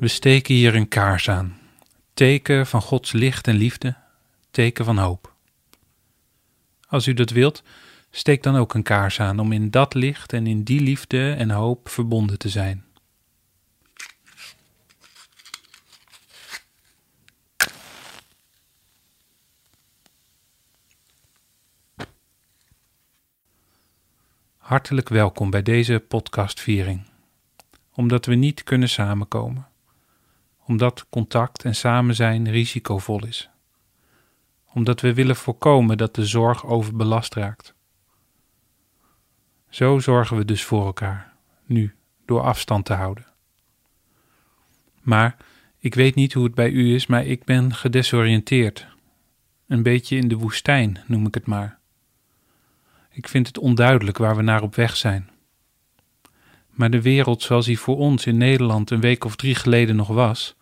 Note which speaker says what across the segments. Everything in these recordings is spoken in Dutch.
Speaker 1: We steken hier een kaars aan. Teken van Gods licht en liefde, teken van hoop. Als u dat wilt, steek dan ook een kaars aan om in dat licht en in die liefde en hoop verbonden te zijn. Hartelijk welkom bij deze podcastviering. Omdat we niet kunnen samenkomen. Omdat contact en samen zijn risicovol is. Omdat we willen voorkomen dat de zorg overbelast raakt. Zo zorgen we dus voor elkaar, nu, door afstand te houden. Maar ik weet niet hoe het bij u is, maar ik ben gedesoriënteerd. Een beetje in de woestijn, noem ik het maar. Ik vind het onduidelijk waar we naar op weg zijn. Maar de wereld zoals die voor ons in Nederland een week of drie geleden nog was,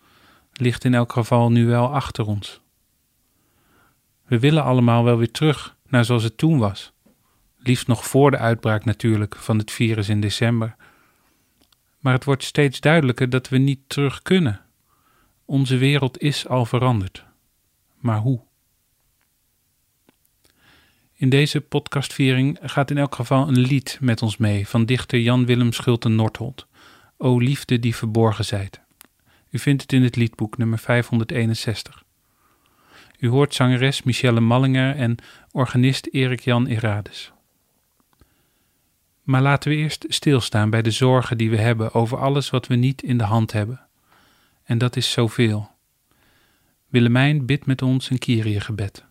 Speaker 1: ligt in elk geval nu wel achter ons. We willen allemaal wel weer terug naar zoals het toen was. Liefst nog voor de uitbraak natuurlijk van het virus in december. Maar het wordt steeds duidelijker dat we niet terug kunnen. Onze wereld is al veranderd. Maar hoe? In deze podcastviering gaat in elk geval een lied met ons mee van dichter Jan Willem Schulte Nordholt. O liefde die verborgen zijt. U vindt het in het liedboek nummer 561. U hoort zangeres Michelle Mallinger en organist Erik Jan Erades. Maar laten we eerst stilstaan bij de zorgen die we hebben over alles wat we niet in de hand hebben. En dat is zoveel. Willemijn bidt met ons een Kyrie-gebed.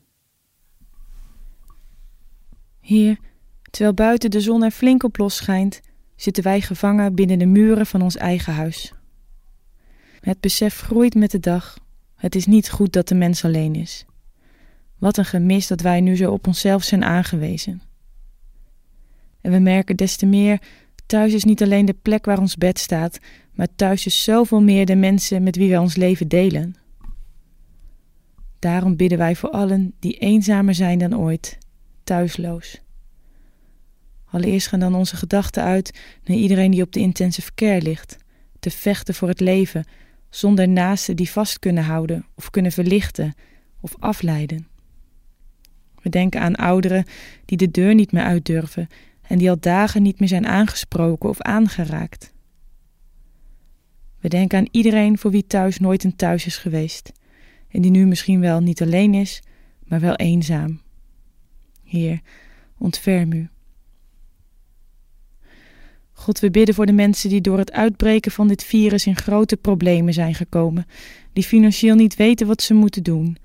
Speaker 2: Heer, terwijl buiten de zon er flink op los schijnt, zitten wij gevangen binnen de muren van ons eigen huis. Het besef groeit met de dag. Het is niet goed dat de mens alleen is. Wat een gemis dat wij nu zo op onszelf zijn aangewezen. En we merken des te meer, thuis is niet alleen de plek waar ons bed staat, maar thuis is zoveel meer de mensen met wie wij ons leven delen. Daarom bidden wij voor allen die eenzamer zijn dan ooit, thuisloos. Allereerst gaan dan onze gedachten uit naar iedereen die op de intensive care ligt, te vechten voor het leven, zonder naasten die vast kunnen houden of kunnen verlichten of afleiden. We denken aan ouderen die de deur niet meer uit durven en die al dagen niet meer zijn aangesproken of aangeraakt. We denken aan iedereen voor wie thuis nooit een thuis is geweest en die nu misschien wel niet alleen is, maar wel eenzaam. Heer, ontferm u. God, we bidden voor de mensen die door het uitbreken van dit virus in grote problemen zijn gekomen, die financieel niet weten wat ze moeten doen.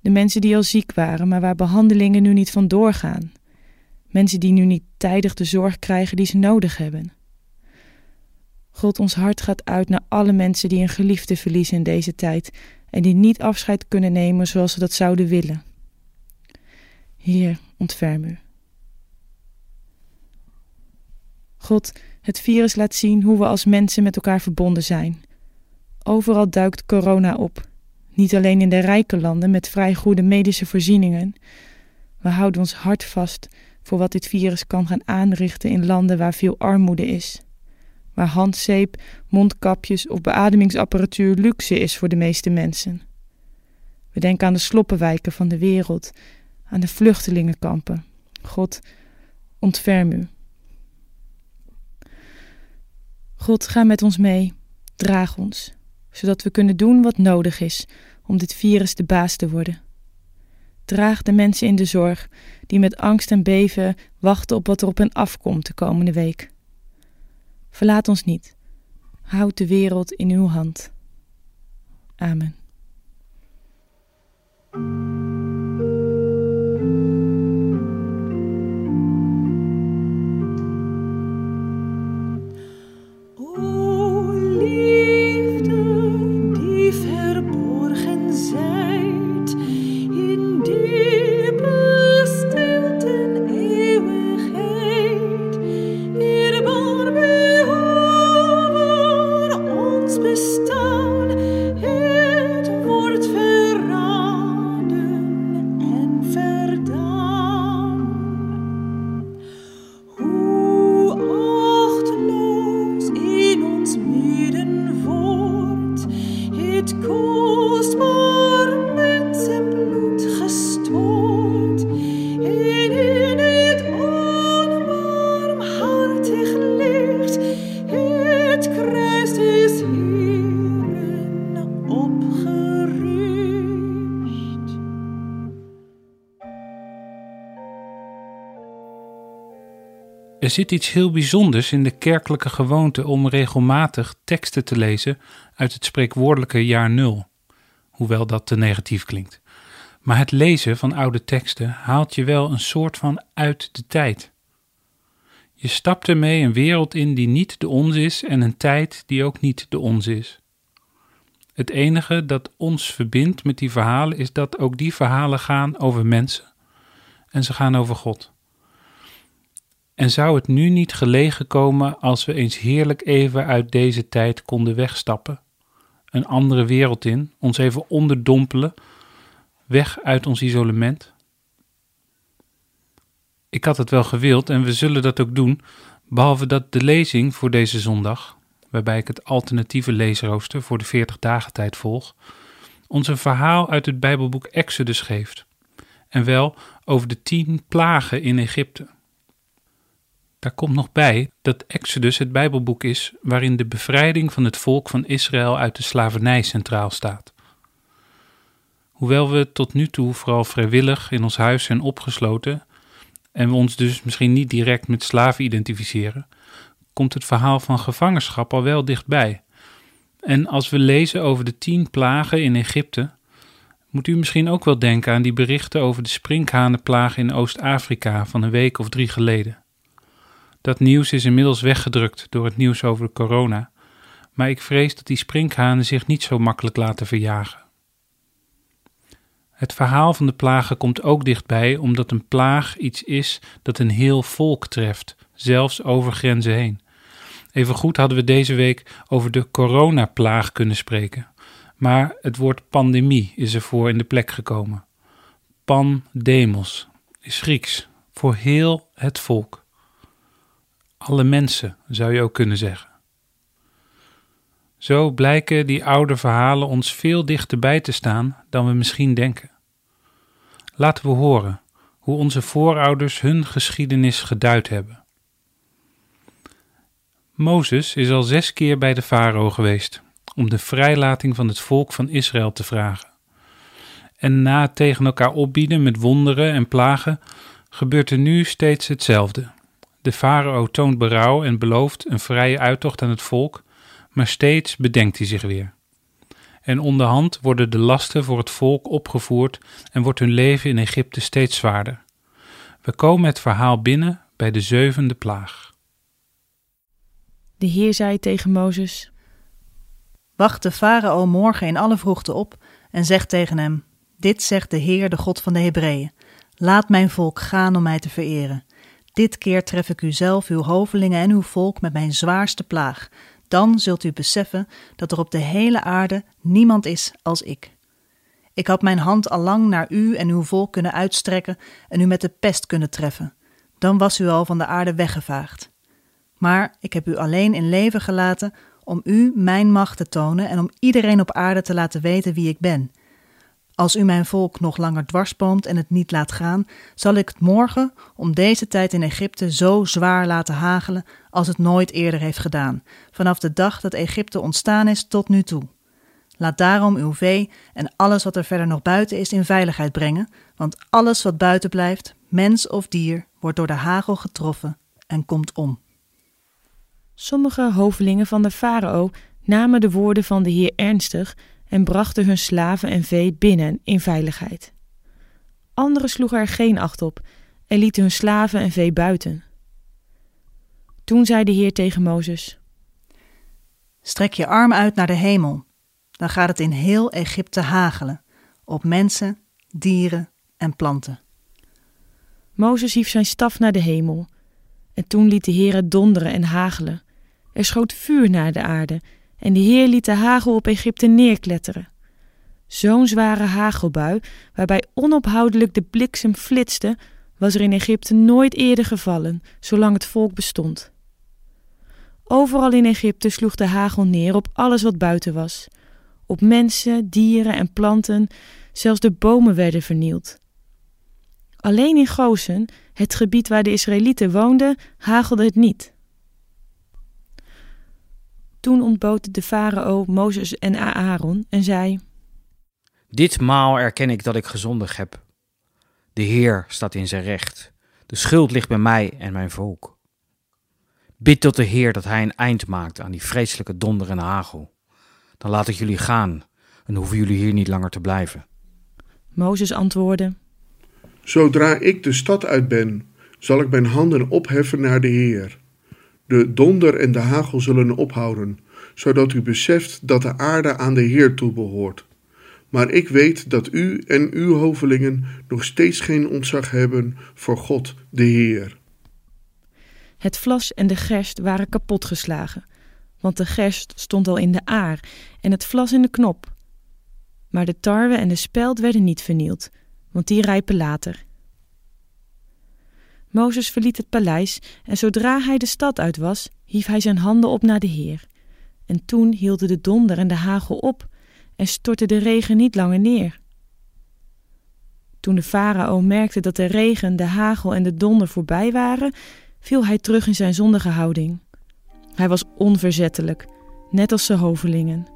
Speaker 2: De mensen die al ziek waren, maar waar behandelingen nu niet van doorgaan. Mensen die nu niet tijdig de zorg krijgen die ze nodig hebben. God, ons hart gaat uit naar alle mensen die een geliefde verliezen in deze tijd en die niet afscheid kunnen nemen zoals ze dat zouden willen. Heer, ontferm u. God, het virus laat zien hoe we als mensen met elkaar verbonden zijn. Overal duikt corona op. Niet alleen in de rijke landen met vrij goede medische voorzieningen. We houden ons hart vast voor wat dit virus kan gaan aanrichten in landen waar veel armoede is. Waar handzeep, mondkapjes of beademingsapparatuur luxe is voor de meeste mensen. We denken aan de sloppenwijken van de wereld, aan de vluchtelingenkampen. God, ontferm u. God, ga met ons mee, draag ons, zodat we kunnen doen wat nodig is om dit virus de baas te worden. Draag de mensen in de zorg die met angst en beven wachten op wat er op hen afkomt de komende week. Verlaat ons niet. Houd de wereld in uw hand. Amen.
Speaker 1: Er zit iets heel bijzonders in de kerkelijke gewoonte om regelmatig teksten te lezen uit het spreekwoordelijke jaar nul, hoewel dat te negatief klinkt. Maar het lezen van oude teksten haalt je wel een soort van uit de tijd. Je stapt ermee een wereld in die niet de ons is en een tijd die ook niet de ons is. Het enige dat ons verbindt met die verhalen is dat ook die verhalen gaan over mensen en ze gaan over God. En zou het nu niet gelegen komen als we eens heerlijk even uit deze tijd konden wegstappen, een andere wereld in, ons even onderdompelen, weg uit ons isolement? Ik had het wel gewild en we zullen dat ook doen, behalve dat de lezing voor deze zondag, waarbij ik het alternatieve leesrooster voor de 40 dagen tijd volg, ons een verhaal uit het Bijbelboek Exodus geeft. En wel over de tien plagen in Egypte. Daar komt nog bij dat Exodus het Bijbelboek is waarin de bevrijding van het volk van Israël uit de slavernij centraal staat. Hoewel we tot nu toe vooral vrijwillig in ons huis zijn opgesloten en we ons dus misschien niet direct met slaven identificeren, komt het verhaal van gevangenschap al wel dichtbij. En als we lezen over de tien plagen in Egypte, moet u misschien ook wel denken aan die berichten over de sprinkhanenplaag in Oost-Afrika van een week of drie geleden. Dat nieuws is inmiddels weggedrukt door het nieuws over de corona, maar ik vrees dat die sprinkhanen zich niet zo makkelijk laten verjagen. Het verhaal van de plagen komt ook dichtbij omdat een plaag iets is dat een heel volk treft, zelfs over grenzen heen. Evengoed hadden we deze week over de coronaplaag kunnen spreken, maar het woord pandemie is ervoor in de plek gekomen. Pandemos is Grieks voor heel het volk. Alle mensen zou je ook kunnen zeggen. Zo blijken die oude verhalen ons veel dichterbij te staan dan we misschien denken. Laten we horen hoe onze voorouders hun geschiedenis geduid hebben. Mozes is al zes keer bij de farao geweest om de vrijlating van het volk van Israël te vragen. En na het tegen elkaar opbieden met wonderen en plagen, gebeurt er nu steeds hetzelfde. De farao toont berouw en belooft een vrije uittocht aan het volk, maar steeds bedenkt hij zich weer. En onderhand worden de lasten voor het volk opgevoerd en wordt hun leven in Egypte steeds zwaarder. We komen het verhaal binnen bij de zevende plaag.
Speaker 2: De Heer zei tegen Mozes:
Speaker 3: Wacht de farao morgen in alle vroegte op en zeg tegen hem: Dit zegt de Heer, de God van de Hebreeën: Laat mijn volk gaan om mij te vereren. Dit keer tref ik u zelf, uw hovelingen en uw volk met mijn zwaarste plaag. Dan zult u beseffen dat er op de hele aarde niemand is als ik. Ik had mijn hand al lang naar u en uw volk kunnen uitstrekken en u met de pest kunnen treffen. Dan was u al van de aarde weggevaagd. Maar ik heb u alleen in leven gelaten om u mijn macht te tonen en om iedereen op aarde te laten weten wie ik ben. Als u mijn volk nog langer dwarsboomt en het niet laat gaan, zal ik het morgen om deze tijd in Egypte zo zwaar laten hagelen als het nooit eerder heeft gedaan, vanaf de dag dat Egypte ontstaan is tot nu toe. Laat daarom uw vee en alles wat er verder nog buiten is in veiligheid brengen, want alles wat buiten blijft, mens of dier, wordt door de hagel getroffen en komt om.
Speaker 2: Sommige hovelingen van de farao namen de woorden van de Heer ernstig en brachten hun slaven en vee binnen in veiligheid. Anderen sloegen er geen acht op en lieten hun slaven en vee buiten. Toen zei de Heer tegen Mozes:
Speaker 3: Strek je arm uit naar de hemel, dan gaat het in heel Egypte hagelen, op mensen, dieren en planten.
Speaker 2: Mozes hief zijn staf naar de hemel, en toen liet de Heer het donderen en hagelen. Er schoot vuur naar de aarde, en de Heer liet de hagel op Egypte neerkletteren. Zo'n zware hagelbui, waarbij onophoudelijk de bliksem flitste, was er in Egypte nooit eerder gevallen, zolang het volk bestond. Overal in Egypte sloeg de hagel neer op alles wat buiten was. Op mensen, dieren en planten, zelfs de bomen werden vernield. Alleen in Gozen, het gebied waar de Israëlieten woonden, hagelde het niet. Toen ontbood de farao Mozes en Aaron en zei:
Speaker 4: Ditmaal erken ik dat ik gezondig heb. De Heer staat in zijn recht. De schuld ligt bij mij en mijn volk. Bid tot de Heer dat hij een eind maakt aan die vreselijke donder en hagel. Dan laat ik jullie gaan en hoeven jullie hier niet langer te blijven.
Speaker 2: Mozes antwoordde:
Speaker 5: Zodra ik de stad uit ben, zal ik mijn handen opheffen naar de Heer. De donder en de hagel zullen ophouden, zodat u beseft dat de aarde aan de Heer toebehoort. Maar ik weet dat u en uw hovelingen nog steeds geen ontzag hebben voor God, de Heer.
Speaker 2: Het vlas en de gerst waren kapotgeslagen, want de gerst stond al in de aar en het vlas in de knop. Maar de tarwe en de speld werden niet vernield, want die rijpen later. Mozes verliet het paleis en zodra hij de stad uit was, hief hij zijn handen op naar de Heer. En toen hielden de donder en de hagel op en stortte de regen niet langer neer. Toen de farao merkte dat de regen, de hagel en de donder voorbij waren, viel hij terug in zijn zondige houding. Hij was onverzettelijk, net als zijn hovelingen.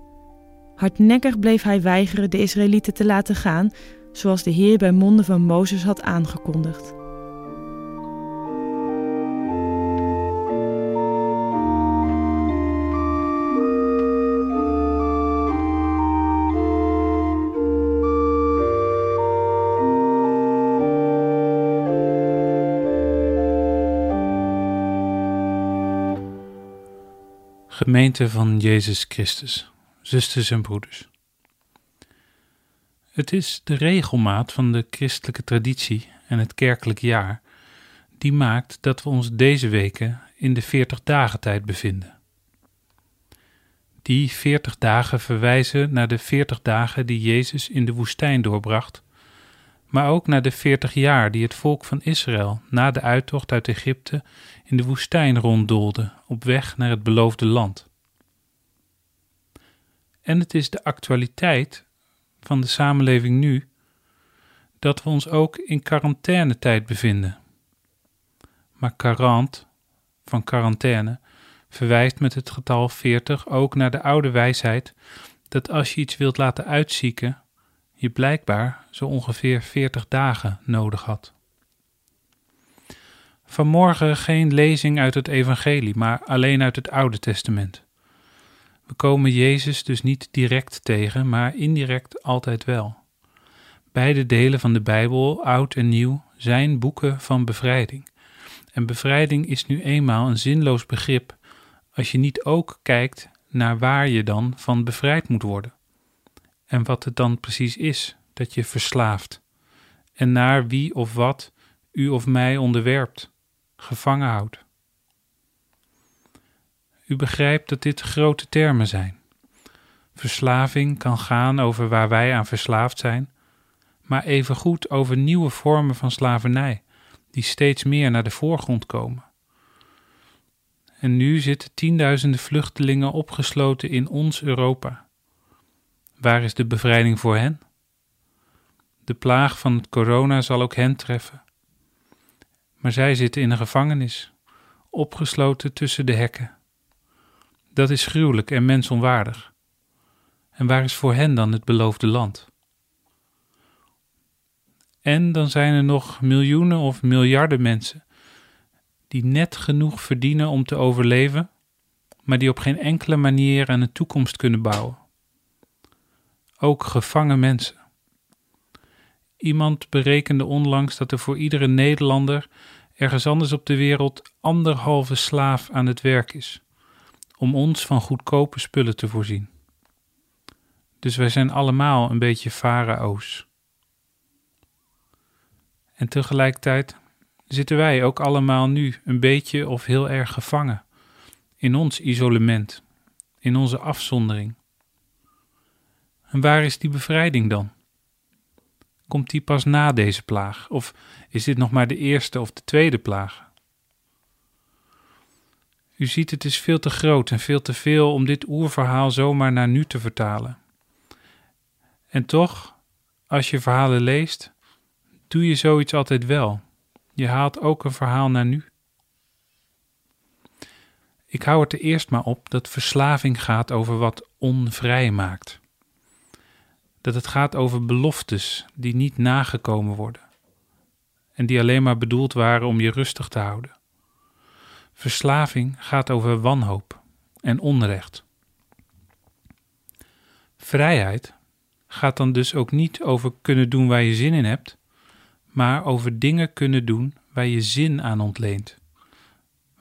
Speaker 2: Hardnekkig bleef hij weigeren de Israëlieten te laten gaan, zoals de Heer bij monden van Mozes had aangekondigd.
Speaker 1: Gemeente van Jezus Christus, zusters en broeders. Het is de regelmaat van de christelijke traditie en het kerkelijk jaar die maakt dat we ons deze weken in de 40 dagen tijd bevinden. Die 40 dagen verwijzen naar de 40 dagen die Jezus in de woestijn doorbracht, maar ook naar de 40 jaar die het volk van Israël na de uittocht uit Egypte in de woestijn ronddoolde op weg naar het beloofde land. En het is de actualiteit van de samenleving nu dat we ons ook in quarantainetijd bevinden. Maar quarant van quarantaine verwijst met het getal 40 ook naar de oude wijsheid dat als je iets wilt laten uitzieken, je blijkbaar zo ongeveer 40 dagen nodig had. Vanmorgen geen lezing uit het Evangelie, maar alleen uit het Oude Testament. We komen Jezus dus niet direct tegen, maar indirect altijd wel. Beide delen van de Bijbel, oud en nieuw, zijn boeken van bevrijding. En bevrijding is nu eenmaal een zinloos begrip als je niet ook kijkt naar waar je dan van bevrijd moet worden. En wat het dan precies is dat je verslaaft. En naar wie of wat u of mij onderwerpt gevangen houdt. U begrijpt dat dit grote termen zijn. Verslaving kan gaan over waar wij aan verslaafd zijn, maar evengoed over nieuwe vormen van slavernij, die steeds meer naar de voorgrond komen. En nu zitten tienduizenden vluchtelingen opgesloten in ons Europa. Waar is de bevrijding voor hen? De plaag van het corona zal ook hen treffen maar zij zitten in een gevangenis, opgesloten tussen de hekken. Dat is gruwelijk en mensonwaardig. En waar is voor hen dan het beloofde land? En dan zijn er nog miljoenen of miljarden mensen die net genoeg verdienen om te overleven, maar die op geen enkele manier aan een toekomst kunnen bouwen. Ook gevangen mensen. Iemand berekende onlangs dat er voor iedere Nederlander ergens anders op de wereld anderhalve slaaf aan het werk is, om ons van goedkope spullen te voorzien. Dus wij zijn allemaal een beetje farao's. En tegelijkertijd zitten wij ook allemaal nu een beetje of heel erg gevangen in ons isolement, in onze afzondering. En waar is die bevrijding dan? Komt die pas na deze plaag? Of is dit nog maar de eerste of de tweede plaag? U ziet, het is veel te groot en veel te veel om dit oerverhaal zomaar naar nu te vertalen. En toch, als je verhalen leest, doe je zoiets altijd wel. Je haalt ook een verhaal naar nu. Ik hou het er eerst maar op dat verslaving gaat over wat onvrij maakt dat het gaat over beloftes die niet nagekomen worden en die alleen maar bedoeld waren om je rustig te houden. Verslaving gaat over wanhoop en onrecht. Vrijheid gaat dan dus ook niet over kunnen doen waar je zin in hebt, maar over dingen kunnen doen waar je zin aan ontleent,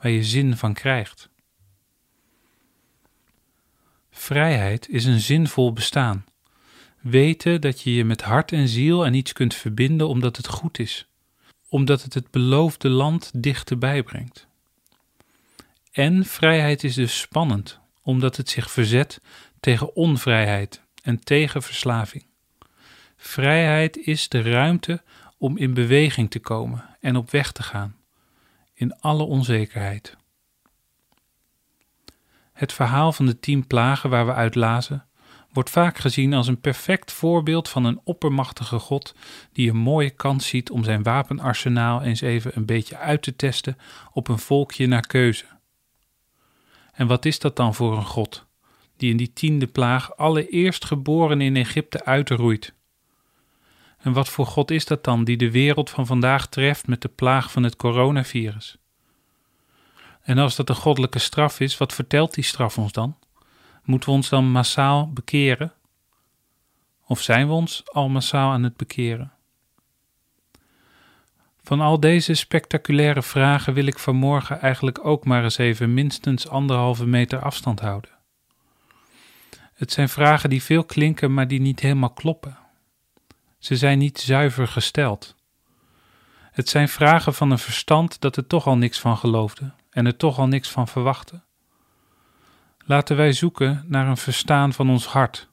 Speaker 1: waar je zin van krijgt. Vrijheid is een zinvol bestaan. Weten dat je je met hart en ziel aan iets kunt verbinden omdat het goed is, omdat het het beloofde land dichterbij brengt. En vrijheid is dus spannend, omdat het zich verzet tegen onvrijheid en tegen verslaving. Vrijheid is de ruimte om in beweging te komen en op weg te gaan, in alle onzekerheid. Het verhaal van de tien plagen waar we uit lazen, wordt vaak gezien als een perfect voorbeeld van een oppermachtige God die een mooie kans ziet om zijn wapenarsenaal eens even een beetje uit te testen op een volkje naar keuze. En wat is dat dan voor een God, die in die tiende plaag alle eerstgeborenen in Egypte uitroeit? En wat voor God is dat dan die de wereld van vandaag treft met de plaag van het coronavirus? En als dat een goddelijke straf is, wat vertelt die straf ons dan? Moeten we ons dan massaal bekeren? Of zijn we ons al massaal aan het bekeren? Van al deze spectaculaire vragen wil ik vanmorgen eigenlijk ook maar eens even minstens anderhalve meter afstand houden. Het zijn vragen die veel klinken, maar die niet helemaal kloppen. Ze zijn niet zuiver gesteld. Het zijn vragen van een verstand dat er toch al niks van geloofde en er toch al niks van verwachtte. Laten wij zoeken naar een verstaan van ons hart,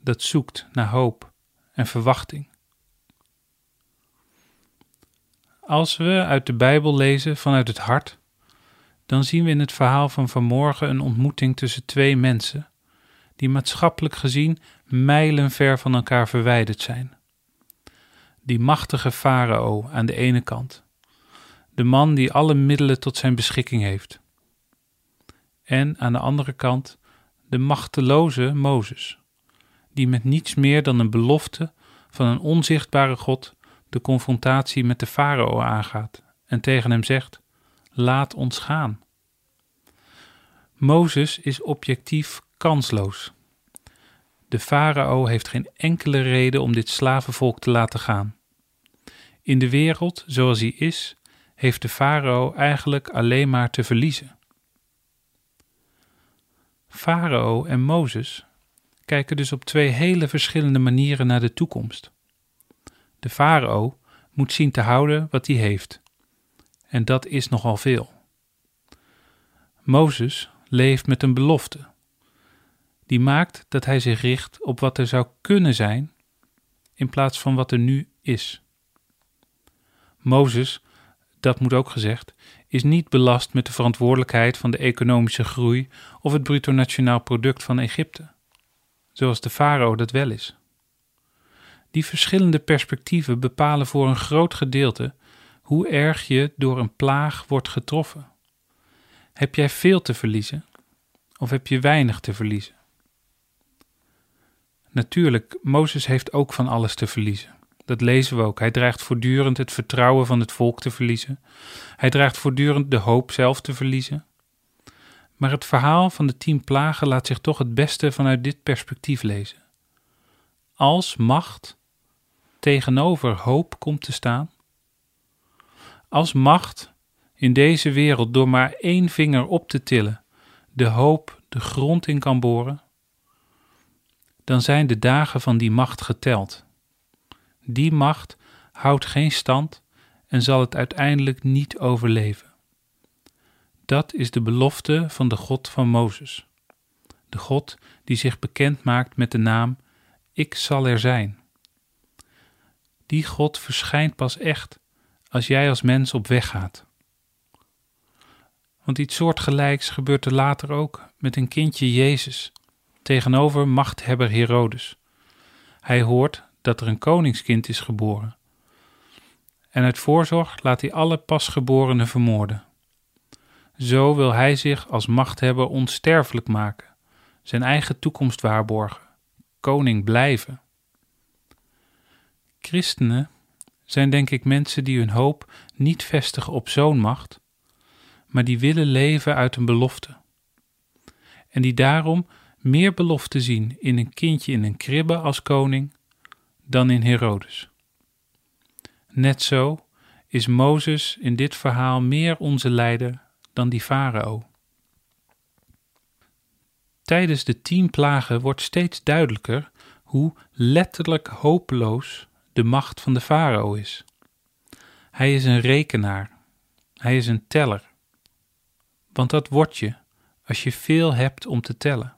Speaker 1: dat zoekt naar hoop en verwachting. Als we uit de Bijbel lezen vanuit het hart, dan zien we in het verhaal van vanmorgen een ontmoeting tussen twee mensen, die maatschappelijk gezien mijlenver van elkaar verwijderd zijn. Die machtige farao aan de ene kant, de man die alle middelen tot zijn beschikking heeft. En aan de andere kant de machteloze Mozes, die met niets meer dan een belofte van een onzichtbare God de confrontatie met de farao aangaat en tegen hem zegt: Laat ons gaan. Mozes is objectief kansloos. De farao heeft geen enkele reden om dit slavenvolk te laten gaan. In de wereld zoals hij is, heeft de farao eigenlijk alleen maar te verliezen. Farao en Mozes kijken dus op twee hele verschillende manieren naar de toekomst. De farao moet zien te houden wat hij heeft, en dat is nogal veel. Mozes leeft met een belofte, die maakt dat hij zich richt op wat er zou kunnen zijn, in plaats van wat er nu is. Mozes dat moet ook gezegd, is niet belast met de verantwoordelijkheid van de economische groei of het bruto nationaal product van Egypte, zoals de farao dat wel is. Die verschillende perspectieven bepalen voor een groot gedeelte hoe erg je door een plaag wordt getroffen. Heb jij veel te verliezen of heb je weinig te verliezen? Natuurlijk, Mozes heeft ook van alles te verliezen. Dat lezen we ook. Hij dreigt voortdurend het vertrouwen van het volk te verliezen. Hij dreigt voortdurend de hoop zelf te verliezen. Maar het verhaal van de tien plagen laat zich toch het beste vanuit dit perspectief lezen. Als macht tegenover hoop komt te staan, als macht in deze wereld door maar één vinger op te tillen de hoop de grond in kan boren, dan zijn de dagen van die macht geteld. Die macht houdt geen stand en zal het uiteindelijk niet overleven. Dat is de belofte van de God van Mozes. De God die zich bekend maakt met de naam Ik zal er zijn. Die God verschijnt pas echt als jij als mens op weg gaat. Want iets soortgelijks gebeurt er later ook met een kindje Jezus tegenover machthebber Herodes. Hij hoort dat er een koningskind is geboren. En uit voorzorg laat hij alle pasgeborenen vermoorden. Zo wil hij zich als machthebber onsterfelijk maken, zijn eigen toekomst waarborgen, koning blijven. Christenen zijn denk ik mensen die hun hoop niet vestigen op zo'n macht, maar die willen leven uit een belofte. En die daarom meer belofte zien in een kindje in een kribbe als koning dan in Herodes. Net zo is Mozes in dit verhaal meer onze leider dan die farao. Tijdens de tien plagen wordt steeds duidelijker hoe letterlijk hopeloos de macht van de farao is. Hij is een rekenaar, hij is een teller. Want dat word je als je veel hebt om te tellen.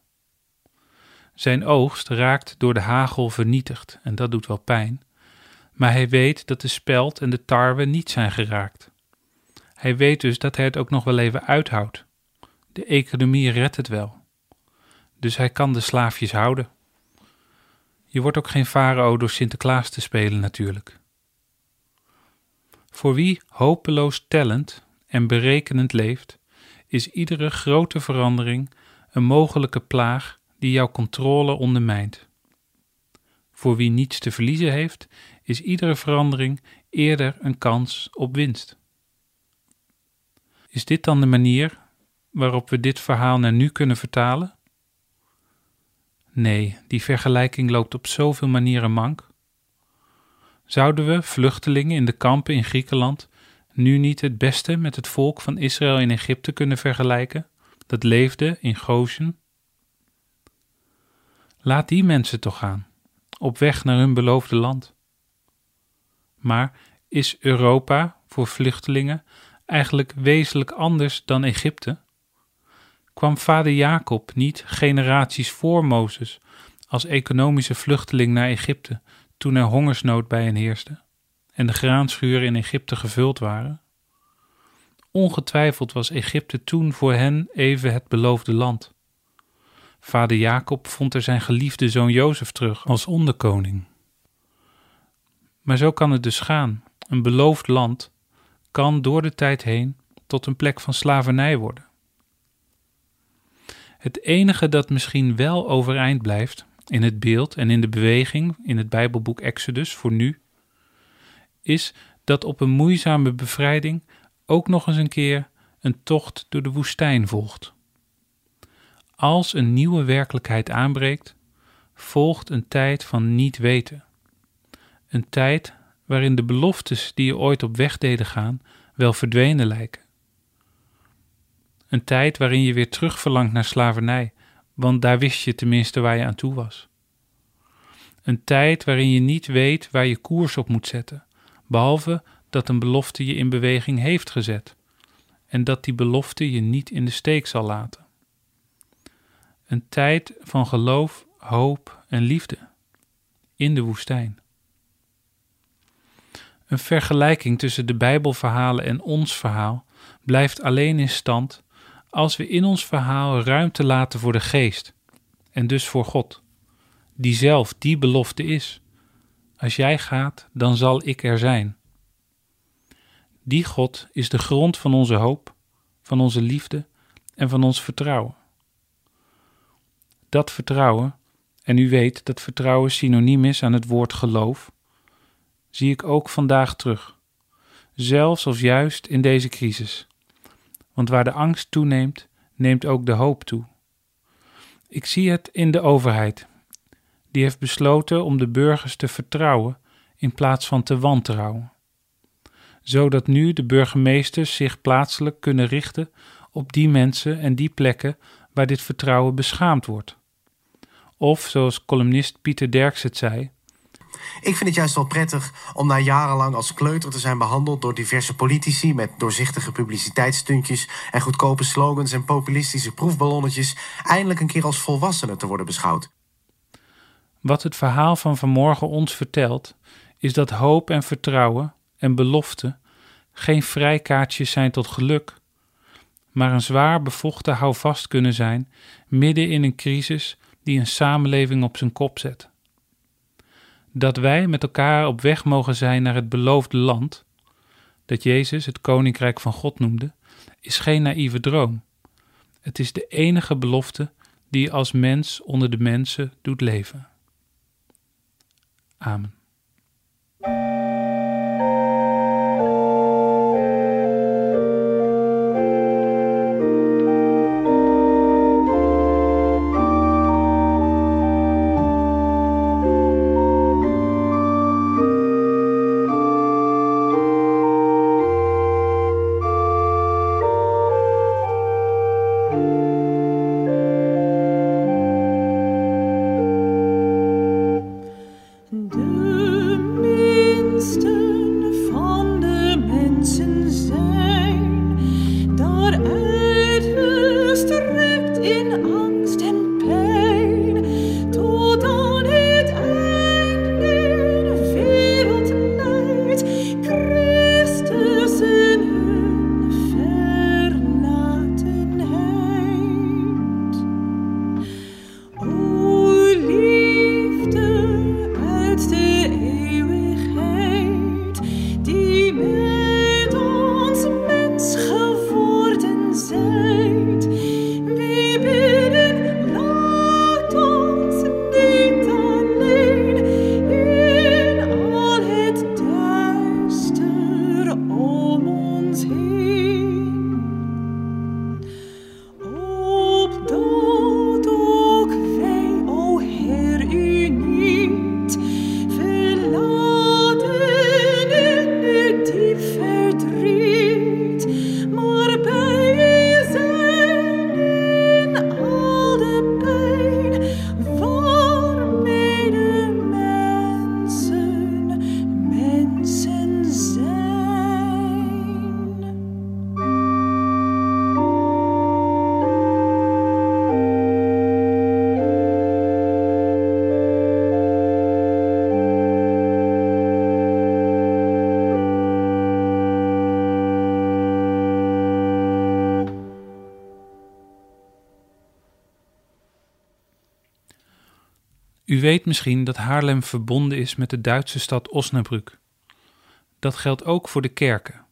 Speaker 1: Zijn oogst raakt door de hagel vernietigd en dat doet wel pijn, maar hij weet dat de speld en de tarwe niet zijn geraakt. Hij weet dus dat hij het ook nog wel even uithoudt. De economie redt het wel. Dus hij kan de slaafjes houden. Je wordt ook geen farao door Sinterklaas te spelen natuurlijk. Voor wie hopeloos tellend en berekenend leeft, is iedere grote verandering een mogelijke plaag die jouw controle ondermijnt. Voor wie niets te verliezen heeft, is iedere verandering eerder een kans op winst. Is dit dan de manier waarop we dit verhaal naar nu kunnen vertalen? Nee, die vergelijking loopt op zoveel manieren mank. Zouden we, vluchtelingen in de kampen in Griekenland, nu niet het beste met het volk van Israël in Egypte kunnen vergelijken, dat leefde in Goshen? Laat die mensen toch gaan, op weg naar hun beloofde land. Maar is Europa voor vluchtelingen eigenlijk wezenlijk anders dan Egypte? Kwam vader Jacob niet generaties voor Mozes als economische vluchteling naar Egypte toen er hongersnood bij hen heerste en de graanschuren in Egypte gevuld waren? Ongetwijfeld was Egypte toen voor hen even het beloofde land. Vader Jacob vond er zijn geliefde zoon Jozef terug als onderkoning. Maar zo kan het dus gaan. Een beloofd land kan door de tijd heen tot een plek van slavernij worden. Het enige dat misschien wel overeind blijft in het beeld en in de beweging in het Bijbelboek Exodus voor nu, is dat op een moeizame bevrijding ook nog eens een keer een tocht door de woestijn volgt. Als een nieuwe werkelijkheid aanbreekt, volgt een tijd van niet weten. Een tijd waarin de beloftes die je ooit op weg deden gaan wel verdwenen lijken. Een tijd waarin je weer terugverlangt naar slavernij, want daar wist je tenminste waar je aan toe was. Een tijd waarin je niet weet waar je koers op moet zetten, behalve dat een belofte je in beweging heeft gezet en dat die belofte je niet in de steek zal laten. Een tijd van geloof, hoop en liefde in de woestijn. Een vergelijking tussen de Bijbelverhalen en ons verhaal blijft alleen in stand als we in ons verhaal ruimte laten voor de geest en dus voor God, die zelf die belofte is. Als jij gaat, dan zal ik er zijn. Die God is de grond van onze hoop, van onze liefde en van ons vertrouwen. Dat vertrouwen, en u weet dat vertrouwen synoniem is aan het woord geloof, zie ik ook vandaag terug, zelfs of juist in deze crisis. Want waar de angst toeneemt, neemt ook de hoop toe. Ik zie het in de overheid. Die heeft besloten om de burgers te vertrouwen in plaats van te wantrouwen. Zodat nu de burgemeesters zich plaatselijk kunnen richten op die mensen en die plekken waar dit vertrouwen beschaamd wordt. Of zoals columnist Pieter Derks het zei:
Speaker 6: ik vind het juist wel prettig om na jarenlang als kleuter te zijn behandeld door diverse politici met doorzichtige publiciteitsstuntjes en goedkope slogans en populistische proefballonnetjes eindelijk een keer als volwassene te worden beschouwd.
Speaker 1: Wat het verhaal van vanmorgen ons vertelt, is dat hoop en vertrouwen en belofte geen vrijkaartjes zijn tot geluk, maar een zwaar bevochten houvast kunnen zijn midden in een crisis die een samenleving op zijn kop zet dat wij met elkaar op weg mogen zijn naar het beloofde land, dat Jezus het Koninkrijk van God noemde, is geen naïeve droom. Het is de enige belofte die als mens onder de mensen doet leven. Amen. U weet misschien dat Haarlem verbonden is met de Duitse stad Osnabrück. Dat geldt ook voor de kerken.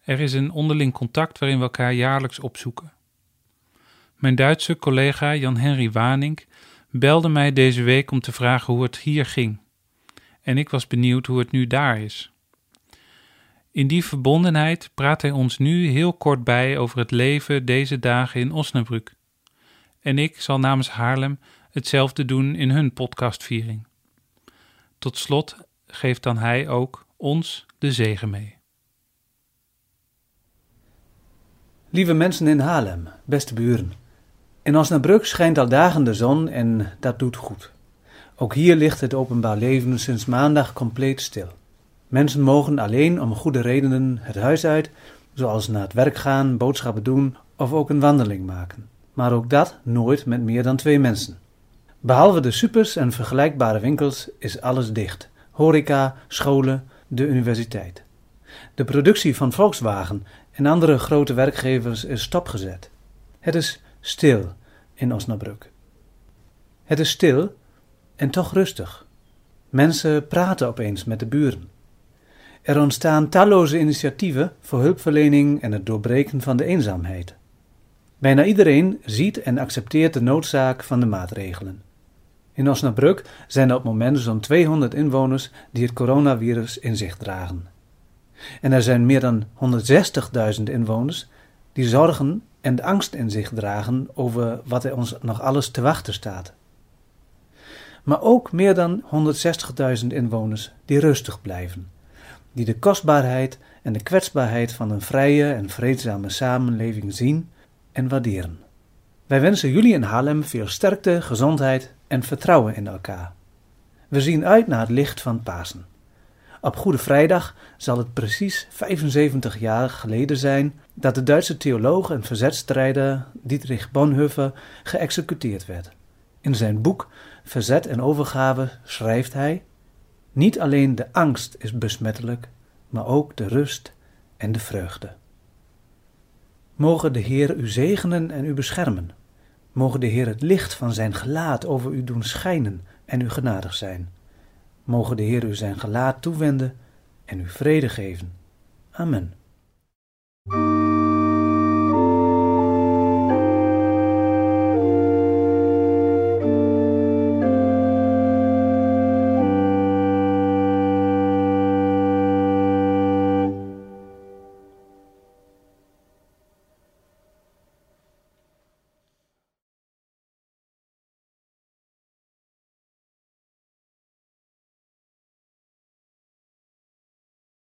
Speaker 1: Er is een onderling contact waarin we elkaar jaarlijks opzoeken. Mijn Duitse collega Jan-Henry Wanink belde mij deze week om te vragen hoe het hier ging. En ik was benieuwd hoe het nu daar is. In die verbondenheid praat hij ons nu heel kort bij over het leven deze dagen in Osnabrück. En ik zal namens Haarlem hetzelfde doen in hun podcastviering. Tot slot geeft dan hij ook ons de zegen mee.
Speaker 7: Lieve mensen in Haarlem, beste buren. In Osnabrück schijnt al dagen de zon en dat doet goed. Ook hier ligt het openbaar leven sinds maandag compleet stil. Mensen mogen alleen om goede redenen het huis uit, zoals naar het werk gaan, boodschappen doen of ook een wandeling maken. Maar ook dat nooit met meer dan twee mensen. Behalve de supers en vergelijkbare winkels is alles dicht. Horeca, scholen, de universiteit. De productie van Volkswagen en andere grote werkgevers is stopgezet. Het is stil in Osnabrück. Het is stil en toch rustig. Mensen praten opeens met de buren. Er ontstaan talloze initiatieven voor hulpverlening en het doorbreken van de eenzaamheid. Bijna iedereen ziet en accepteert de noodzaak van de maatregelen. In Osnabrück zijn er op het moment zo'n 200 inwoners die het coronavirus in zich dragen. En er zijn meer dan 160.000 inwoners die zorgen en angst in zich dragen over wat er ons nog alles te wachten staat. Maar ook meer dan 160.000 inwoners die rustig blijven, die de kostbaarheid en de kwetsbaarheid van een vrije en vreedzame samenleving zien en waarderen. Wij wensen jullie in Haarlem veel sterkte, gezondheid en vertrouwen in elkaar. We zien uit naar het licht van Pasen. Op Goede Vrijdag zal het precies 75 jaar geleden zijn dat de Duitse theoloog en verzetstrijder Dietrich Bonhoeffer geëxecuteerd werd. In zijn boek Verzet en Overgave schrijft hij: Niet alleen de angst is besmettelijk, maar ook de rust en de vreugde. Mogen de Heer u zegenen en u beschermen. Mogen de Heer het licht van zijn gelaat over u doen schijnen en u genadig zijn. Mogen de Heer u zijn gelaat toewenden en u vrede geven. Amen.